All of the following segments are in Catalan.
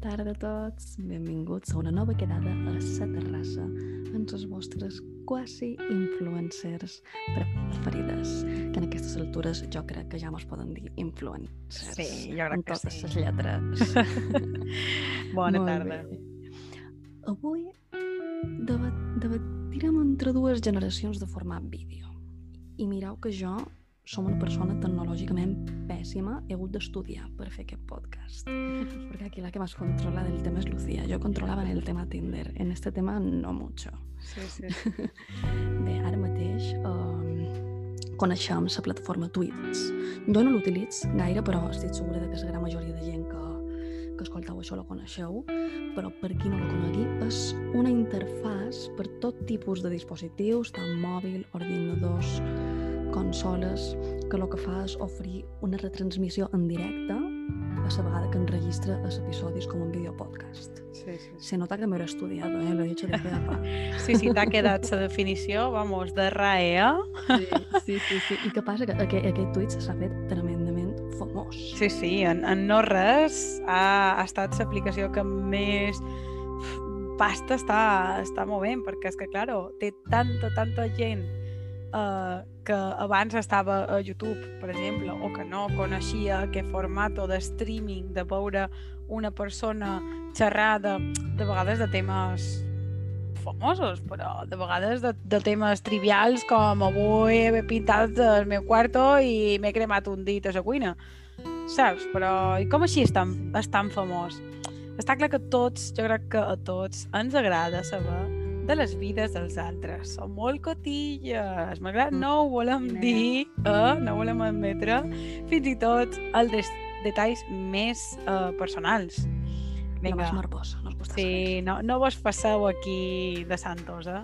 tarda a tots, benvinguts a una nova quedada a la terrassa amb les vostres quasi influencers preferides, que en aquestes altures jo crec que ja mos poden dir influencers. Sí, jo crec amb que totes sí. les lletres. Bona Molt tarda. bé. Avui debat debatirem entre dues generacions de format vídeo. I mireu que jo som una persona tecnològicament pèssima, he hagut d'estudiar per fer aquest podcast. Porque aquí la que más controla del tema es Lucía. Yo controlaba en el tema Tinder. En este tema no mucho. Sí, sí. Bé, ara mateix um, coneixem la plataforma Tweets. Jo no l'utilitz gaire, però estic segura de que la gran majoria de gent que, que escolteu això la coneixeu. Però per qui no la conegui, és una interfàs per tot tipus de dispositius, tant mòbil, ordinadors, consoles, que el que fa és oferir una retransmissió en directe a la vegada que enregistra els episodis com un videopodcast. Sí, sí, sí. Se nota que m'he estudiado, eh? lo he hecho de pe a pa. Sí, sí, t'ha quedat la definició, vamos, de RAE. Sí, sí, sí, sí. I què passa? Que aquest, aquest tuit s'ha fet tremendament famós. Sí, sí, en, en no res ha, ha estat l'aplicació que més pasta està, està movent, perquè és que, claro, té tanta, tanta gent uh, que abans estava a YouTube, per exemple, o que no coneixia aquest format de streaming, de veure una persona xerrar de, de vegades de temes famosos, però de vegades de, de temes trivials com avui he pintat el meu quarto i m'he cremat un dit a la cuina. Saps? Però i com així és tan, és tan famós? Està clar que tots, jo crec que a tots, ens agrada saber de les vides dels altres. Som molt cotilles. Malgrat no ho volem dir, eh? no ho volem admetre, fins i tot els des detalls més eh, personals. La més morbosa, no us Sí, no, no vos passeu aquí de santos, eh?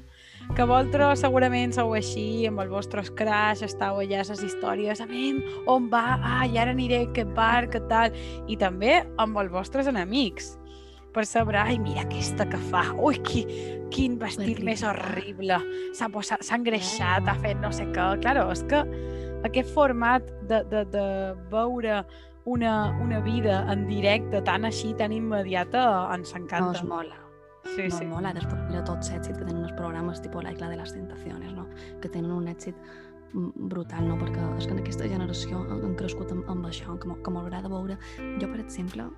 Que vosaltres segurament sou així, amb els vostres crash, estàu allà a les històries, a mi, on va? Ah, i ara aniré a aquest bar, què tal? I també amb els vostres enemics, per saber, ai, mira aquesta que fa, ui, qui, quin vestit més horrible, s'ha posat, s'ha engreixat, ha fet no sé què. Claro, és que aquest format de, de, de veure una, una vida en directe tan així, tan immediata, ens encanta. es mola. sí, no sí. mola. Després mira tots els èxits que tenen els programes tipus la Isla de les Tentaciones, no? Que tenen un èxit brutal, no? Perquè és que en aquesta generació han, han crescut amb, amb això, que que m'agrada veure. Jo, per exemple,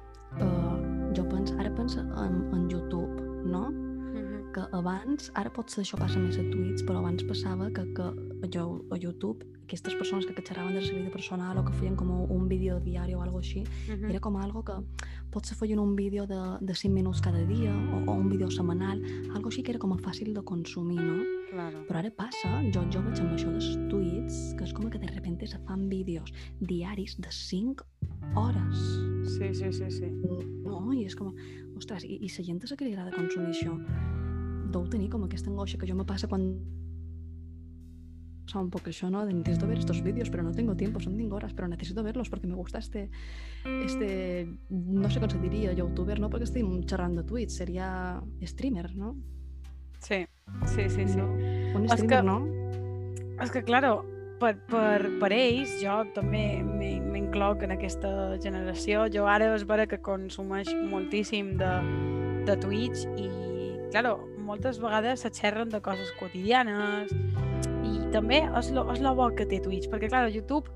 uh, jo penso, ara penso en, en YouTube, no? Mhm. que abans, ara potser això passa més a tuits, però abans passava que, que jo, a YouTube aquestes persones que xerraven de la seva vida personal o que feien com un vídeo diari o algo així, Mhm. era com algo que potser feien un vídeo de, de 5 minuts cada dia o, o un vídeo setmanal, algo així que era com a fàcil de consumir, no? Claro. Però ara passa, jo, jo veig amb això dels tuits, que és com que de repente se fan vídeos diaris de 5 hores. Sí, sí, sí, sí. No, i és com, ostres, i, i la gent és que li agrada consumir això, deu tenir com aquesta angoixa que jo me passa quan un poco eso, ¿no? De necesito ver estos vídeos, pero no tengo tiempo, son 5 horas, pero necesito verlos porque me gusta este, este, no sé cómo se diría, youtuber, no porque estoy charrando Twitch, sería streamer, ¿no? Sí, sí, sí, sí. Un És streamer, que- no? És que, claro, per, per, per ells, jo també m'incloc en aquesta generació. Jo ara és vera que consumeix moltíssim de, de Twitch i, claro, moltes vegades se xerren de coses quotidianes i també és lo, és lo bo que té Twitch, perquè, clar, YouTube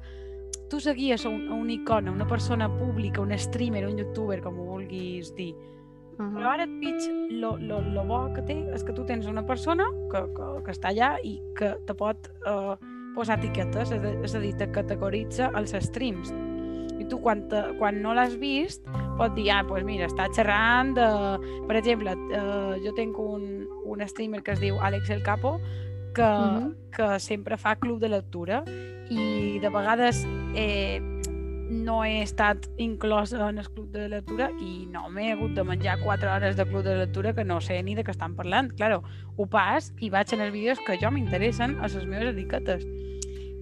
tu seguies un, a una icona, una persona pública, un streamer, un youtuber, com ho vulguis dir, Però ara Twitch, lo, lo, lo bo que té és que tu tens una persona que, que, que està allà i que te pot eh, posar etiquetes, és a, és a dir, te categoritza els streams. I tu, quan, te, quan no l'has vist, pots dir, ah, pues mira, està xerrant de... Per exemple, eh, jo tinc un, un streamer que es diu Àlex El Capo, que, Mhm. que sempre fa club de lectura i de vegades eh, no he estat inclosa en el club de lectura i no m'he hagut de menjar 4 hores de club de lectura que no sé ni de què estan parlant. Claro, ho pas i vaig en els vídeos que jo m'interessen a les meves etiquetes.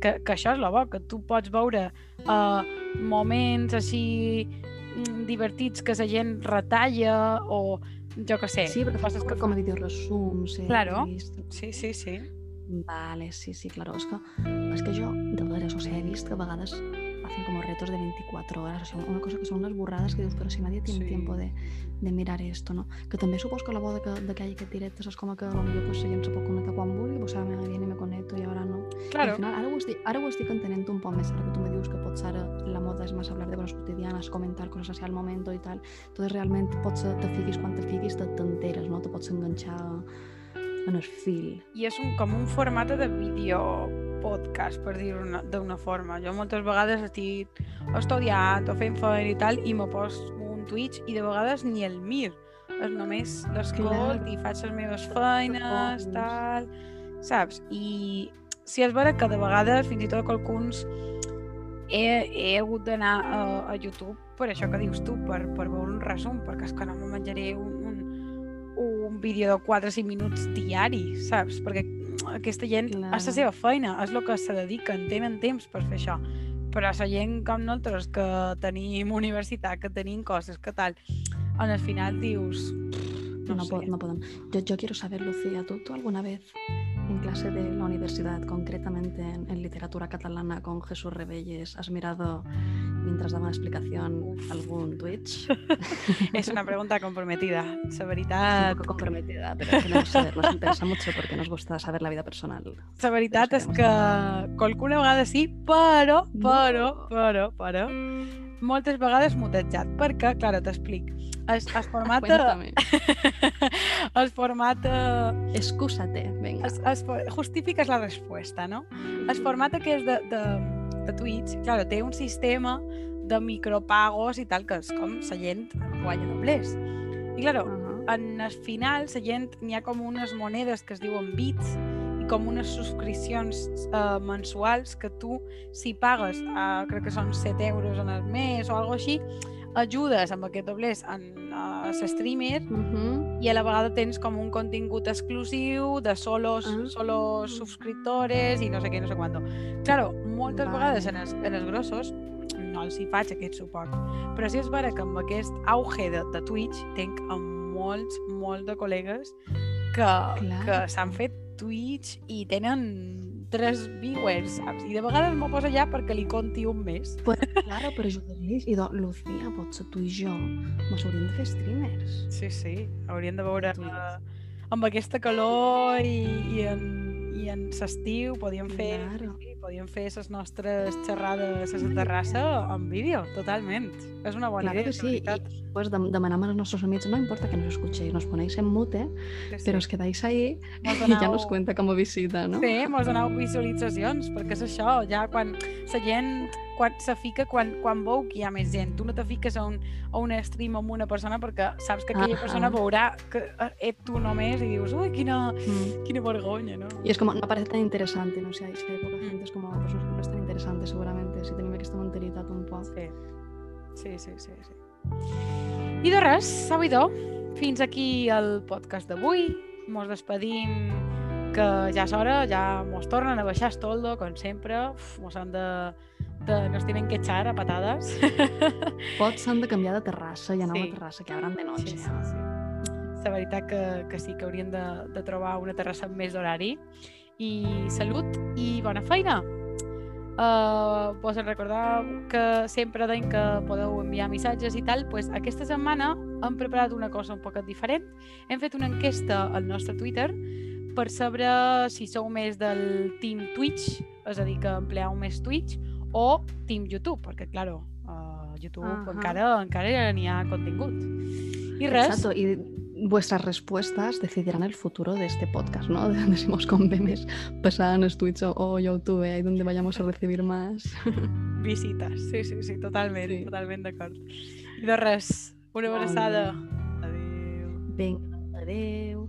Que, que això és la bo, que tu pots veure uh, moments així mm, divertits que la gent retalla o jo que sé. Sí, perquè fas que com a videoresums. Eh, Claro. Sí, sí, sí. Vale, sí, sí, claro. És que, és que jo, de veres, o sigui, he vist que a vegades hacen como retos de 24 horas, o sea, una cosa que son unas burradas que dius, pero si nadie tiene Sí. tiempo de, de mirar esto, no? Que també supos que la boda que, de que hi ha aquest directe és com que potser pues, la gent se pot connectar quan vulgui, pues ara me viene me conecto i ara no. I Claro, al final, ara ho, estic, ara ho estic entenent un poc més, ara que tu me dius que potser ara la moda és més hablar de coses quotidianes, comentar coses hacia el moment i tal, entonces realment potser te fiquis quan te fiquis te t'enteres, no? Te pots enganxar en el fil. i és un, com un format de vídeo podcast, per dir-ho una- d'una forma. Jo moltes vegades estic estudiant o fent feina i tal, i me poso un Twitch i de vegades ni el mir. És només l'escolt i faig les meves feines, tal, saps? I si és vera que de vegades, fins i tot qualcuns, he, he hagut d'anar a, a YouTube per això que dius tu, per, per veure un resum, perquè és que no me menjaré un, un, un vídeo de 4 o 5 minuts diari, saps? Perquè aquesta gent Clar. és la seva feina, és el que se dediquen, tenen temps per fer això. Però la gent com nosaltres, que tenim universitat, que tenim coses, que tal, en el final dius... No, No, po- no podem. Yo, yo quiero saber, Lucía, ¿tú, ¿tú alguna vez en clase de la universidad, concretamente en, en literatura catalana con Jesús Rebelles, has mirado mientras daba una explicación algún Twitch? És una pregunta comprometida. La un veritat, poco comprometida, pero queremos saber, nos interesa mucho porque nos gusta saber la vida personal. la veritat és que qualcuna vegada sí, però, però, però, però, moltes vegades mutejat, perquè, clar, t'explic, el, el format... Cuéntame. el format... eh, Excúsate, venga. es, es, justifiques la resposta, no? El format aquest de, de, de Twitch, clar, té un sistema de micropagos i tal, que és com la gent guanya doblers. I, clar, Ajá. en el final, la gent, n'hi ha com unes monedes que es diuen bits i com unes subscripcions eh, mensuals que tu, si pagues, eh, crec que són 7 euros en el mes o alguna així, ajudes amb aquest doblers en uh, streamer Ujú. i a la vegada tens com un contingut exclusiu de solos, Ah. solos subscriptores i no sé què, no sé quanto. Claro, moltes Vale. vegades en els, en els grossos no els hi faig aquest suport. Però sí és vera que amb aquest auge de, de Twitch tinc amb molts, molts de col·legues que, Clar. que s'han fet Twitch i tenen tres viewers, saps? I de vegades m'ho posa allà perquè li conti un mes. Pues, claro, però jo diria, i do, Lucía, potser tu i jo mos hauríem de fer streamers. Sí, sí, haurien de veure eh, amb aquesta calor i, i en, i en l'estiu podíem fer, Claro. Podíem fer les nostres xerrades a la terrassa en vídeo, totalment. És una bona idea, que sí, veritat. pues dem- demanamos a nuestros amigos, no importa que nos escuchéis, nos ponéis en mute, Sí, sí. pero os quedáis ahí Mos y ya donau- nos cuenta como visita, ¿no? Sí, mos donau visualitzacions, perquè és això, ja quan la gent quan se fica quan, quan veu que hi ha més gent. Tu no te fiques a un, a un stream amb una persona perquè saps que aquella Ahà. persona veurà que eh, ets tu només i dius, ui, quina, Mm. quina vergonya, no? Y es como, no parece tan interesante, ¿no? Si hay, si hay poca Mm. gente, es como, pues no, no es tan interesante seguramente, si tenim aquesta mentalitat un poc. Sí. Sí, sí, sí, sí. I de res, Sabidor, fins aquí el podcast d'avui. Mos despedim que ja és hora, ja mos tornen a baixar el toldo, com sempre. Uf, mos han de, de... nos tienen que echar a patadas. Pots s'han de canviar de terrassa i anar a Sí. una terrassa que abran de noche. Sí, sí, sí. La veritat que, que sí, que haurien de, de trobar una terrassa amb més d'horari. I salut i bona feina! Uh, vos en recordar que sempre deim que podeu enviar missatges i tal, pues aquesta setmana hem preparat una cosa un poquet diferent. Hem fet una enquesta al nostre Twitter per saber si sou més del team Twitch, és a dir, que empleau més Twitch, o team YouTube, perquè, claro, a YouTube Ahà. encara encara n'hi ha contingut. I res, Exacto, y vuestras respuestas decidirán el futuro de este podcast, ¿no? De donde si nos convenes pasar en los Twitch o, o YouTube, ahí donde vayamos a recibir más. visites. Sí, sí, sí, totalment, Sí. totalment d'acord. I de res, una Molt abraçada. Adéu. Venga, adeu.